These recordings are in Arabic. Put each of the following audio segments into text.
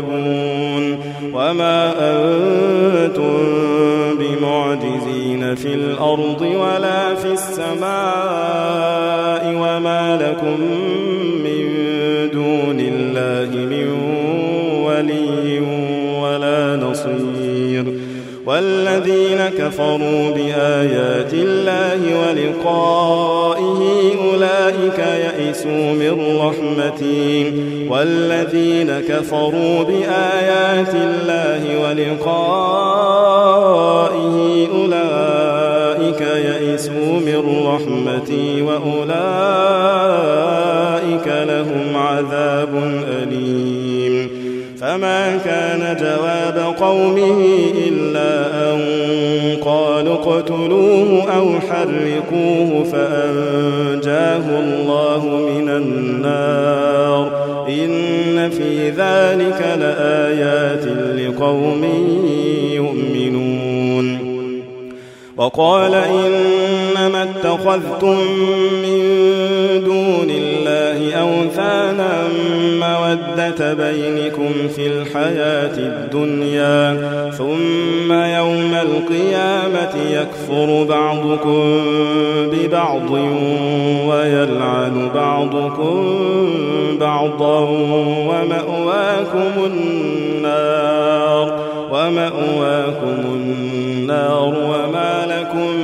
تقلبون وما أنتم بمعجزين في الأرض ولا في السماء وما لكم والذين كفروا بآيات الله ولقائه أولئك يئسوا من رحمتي. والذين كفروا بآيات الله ولقائه أولئك يئسوا من رحمتي وأولئك لهم عذاب أليم. فما كان جواب قومه إلا أن قالوا اقتلوه أو حرقوه فأنجاه الله من النار. إن في ذلك لآيات لقوم يؤمنون. وقال إنما اتخذتم من دون الله أوثانا مودة بينكم في الحياة الدنيا ثم يوم القيامة يكفر بعضكم ببعض ويلعن بعضكم بعضا ومأواكم النار ومأواكم النار وما لكم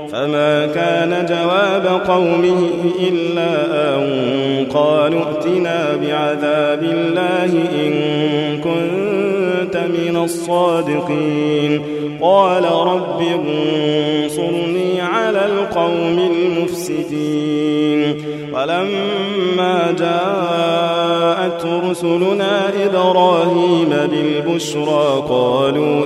فما كان جواب قومه إلا أن قالوا ائتنا بعذاب الله إن كنت من الصادقين. قال رب انصرني على القوم المفسدين. ولما جاءت رسلنا إبراهيم بالبشرى قالوا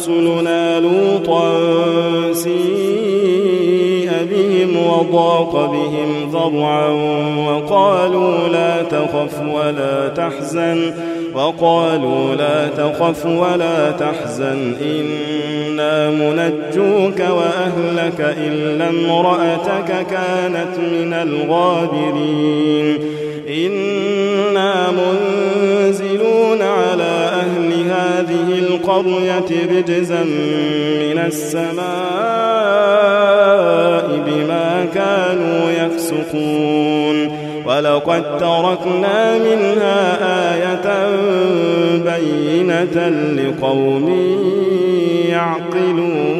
رسلنا لوطا سيء بهم وضاق بهم ذرعا وقالوا لا تخف ولا تحزن وقالوا لا تخف ولا تحزن إنا منجوك وأهلك إلا امرأتك كانت من الغابرين القرية رجزا من السماء بما كانوا يفسقون. ولقد تركنا منها آية بينة لقوم يعقلون.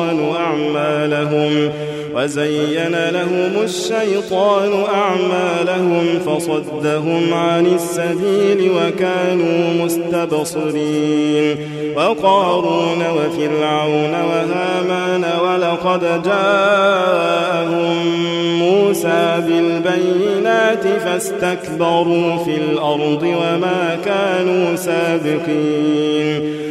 أعمالهم وزين لهم الشيطان أعمالهم فصدهم عن السبيل وكانوا مستبصرين وقارون وفرعون وهامان ولقد جاءهم موسى بالبينات فاستكبروا في الأرض وما كانوا سابقين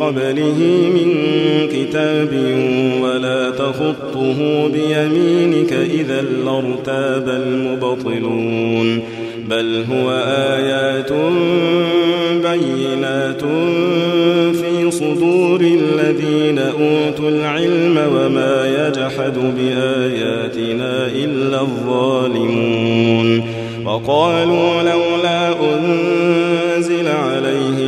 قبله من كتاب ولا تخطه بيمينك إذا لارتاب المبطلون بل هو آيات بينات في صدور الذين أوتوا العلم وما يجحد بآياتنا إلا الظالمون وقالوا لولا أنزل عليه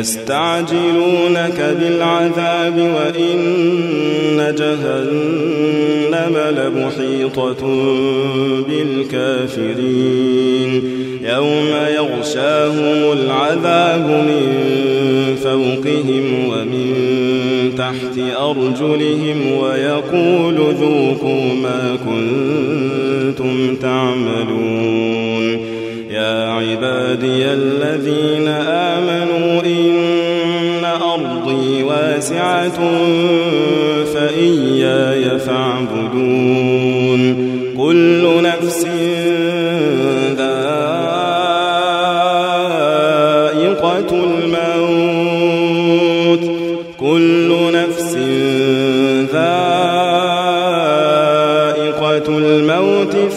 يستعجلونك بالعذاب وإن جهنم لمحيطة بالكافرين. يوم يغشاهم العذاب من فوقهم ومن تحت أرجلهم ويقول ذوقوا ما كنتم تعملون. عبادي الذين آمنوا إن أرضي واسعة فإياي فاعبدون.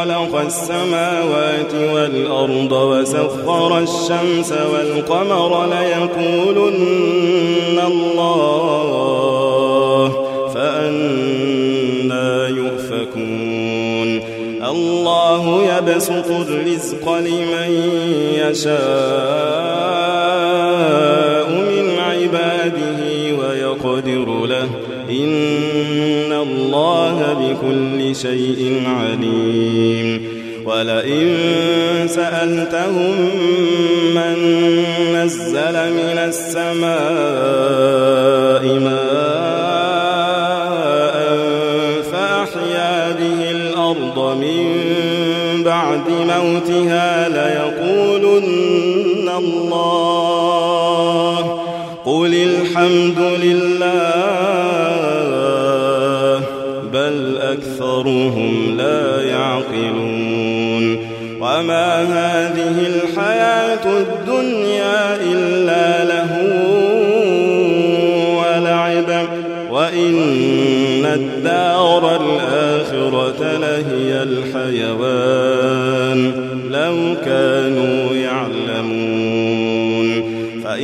خلق السماوات والأرض وسخر الشمس والقمر ليقولن الله فأنا يؤفكون. الله يبسط الرزق لمن يشاء من عباده ويقدر له. إن الله بكل شيء عليم. ولئن سألتهم من نزل من السماء ماء فأحيا به الأرض من بعد موتها ليقولن الله قل الحمد لله أكثرهم لا يعقلون وما هذه الحياة الدنيا إلا له ولعب وإن الدار الآخرة لهي الحيوان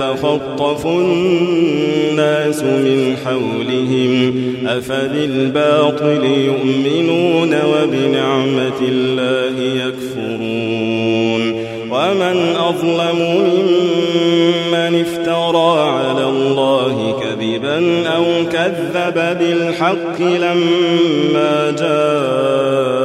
ويتخطف الناس من حولهم أفبالباطل يؤمنون وبنعمة الله يكفرون ومن أظلم ممن افترى على الله كذبا أو كذب بالحق لما جاءه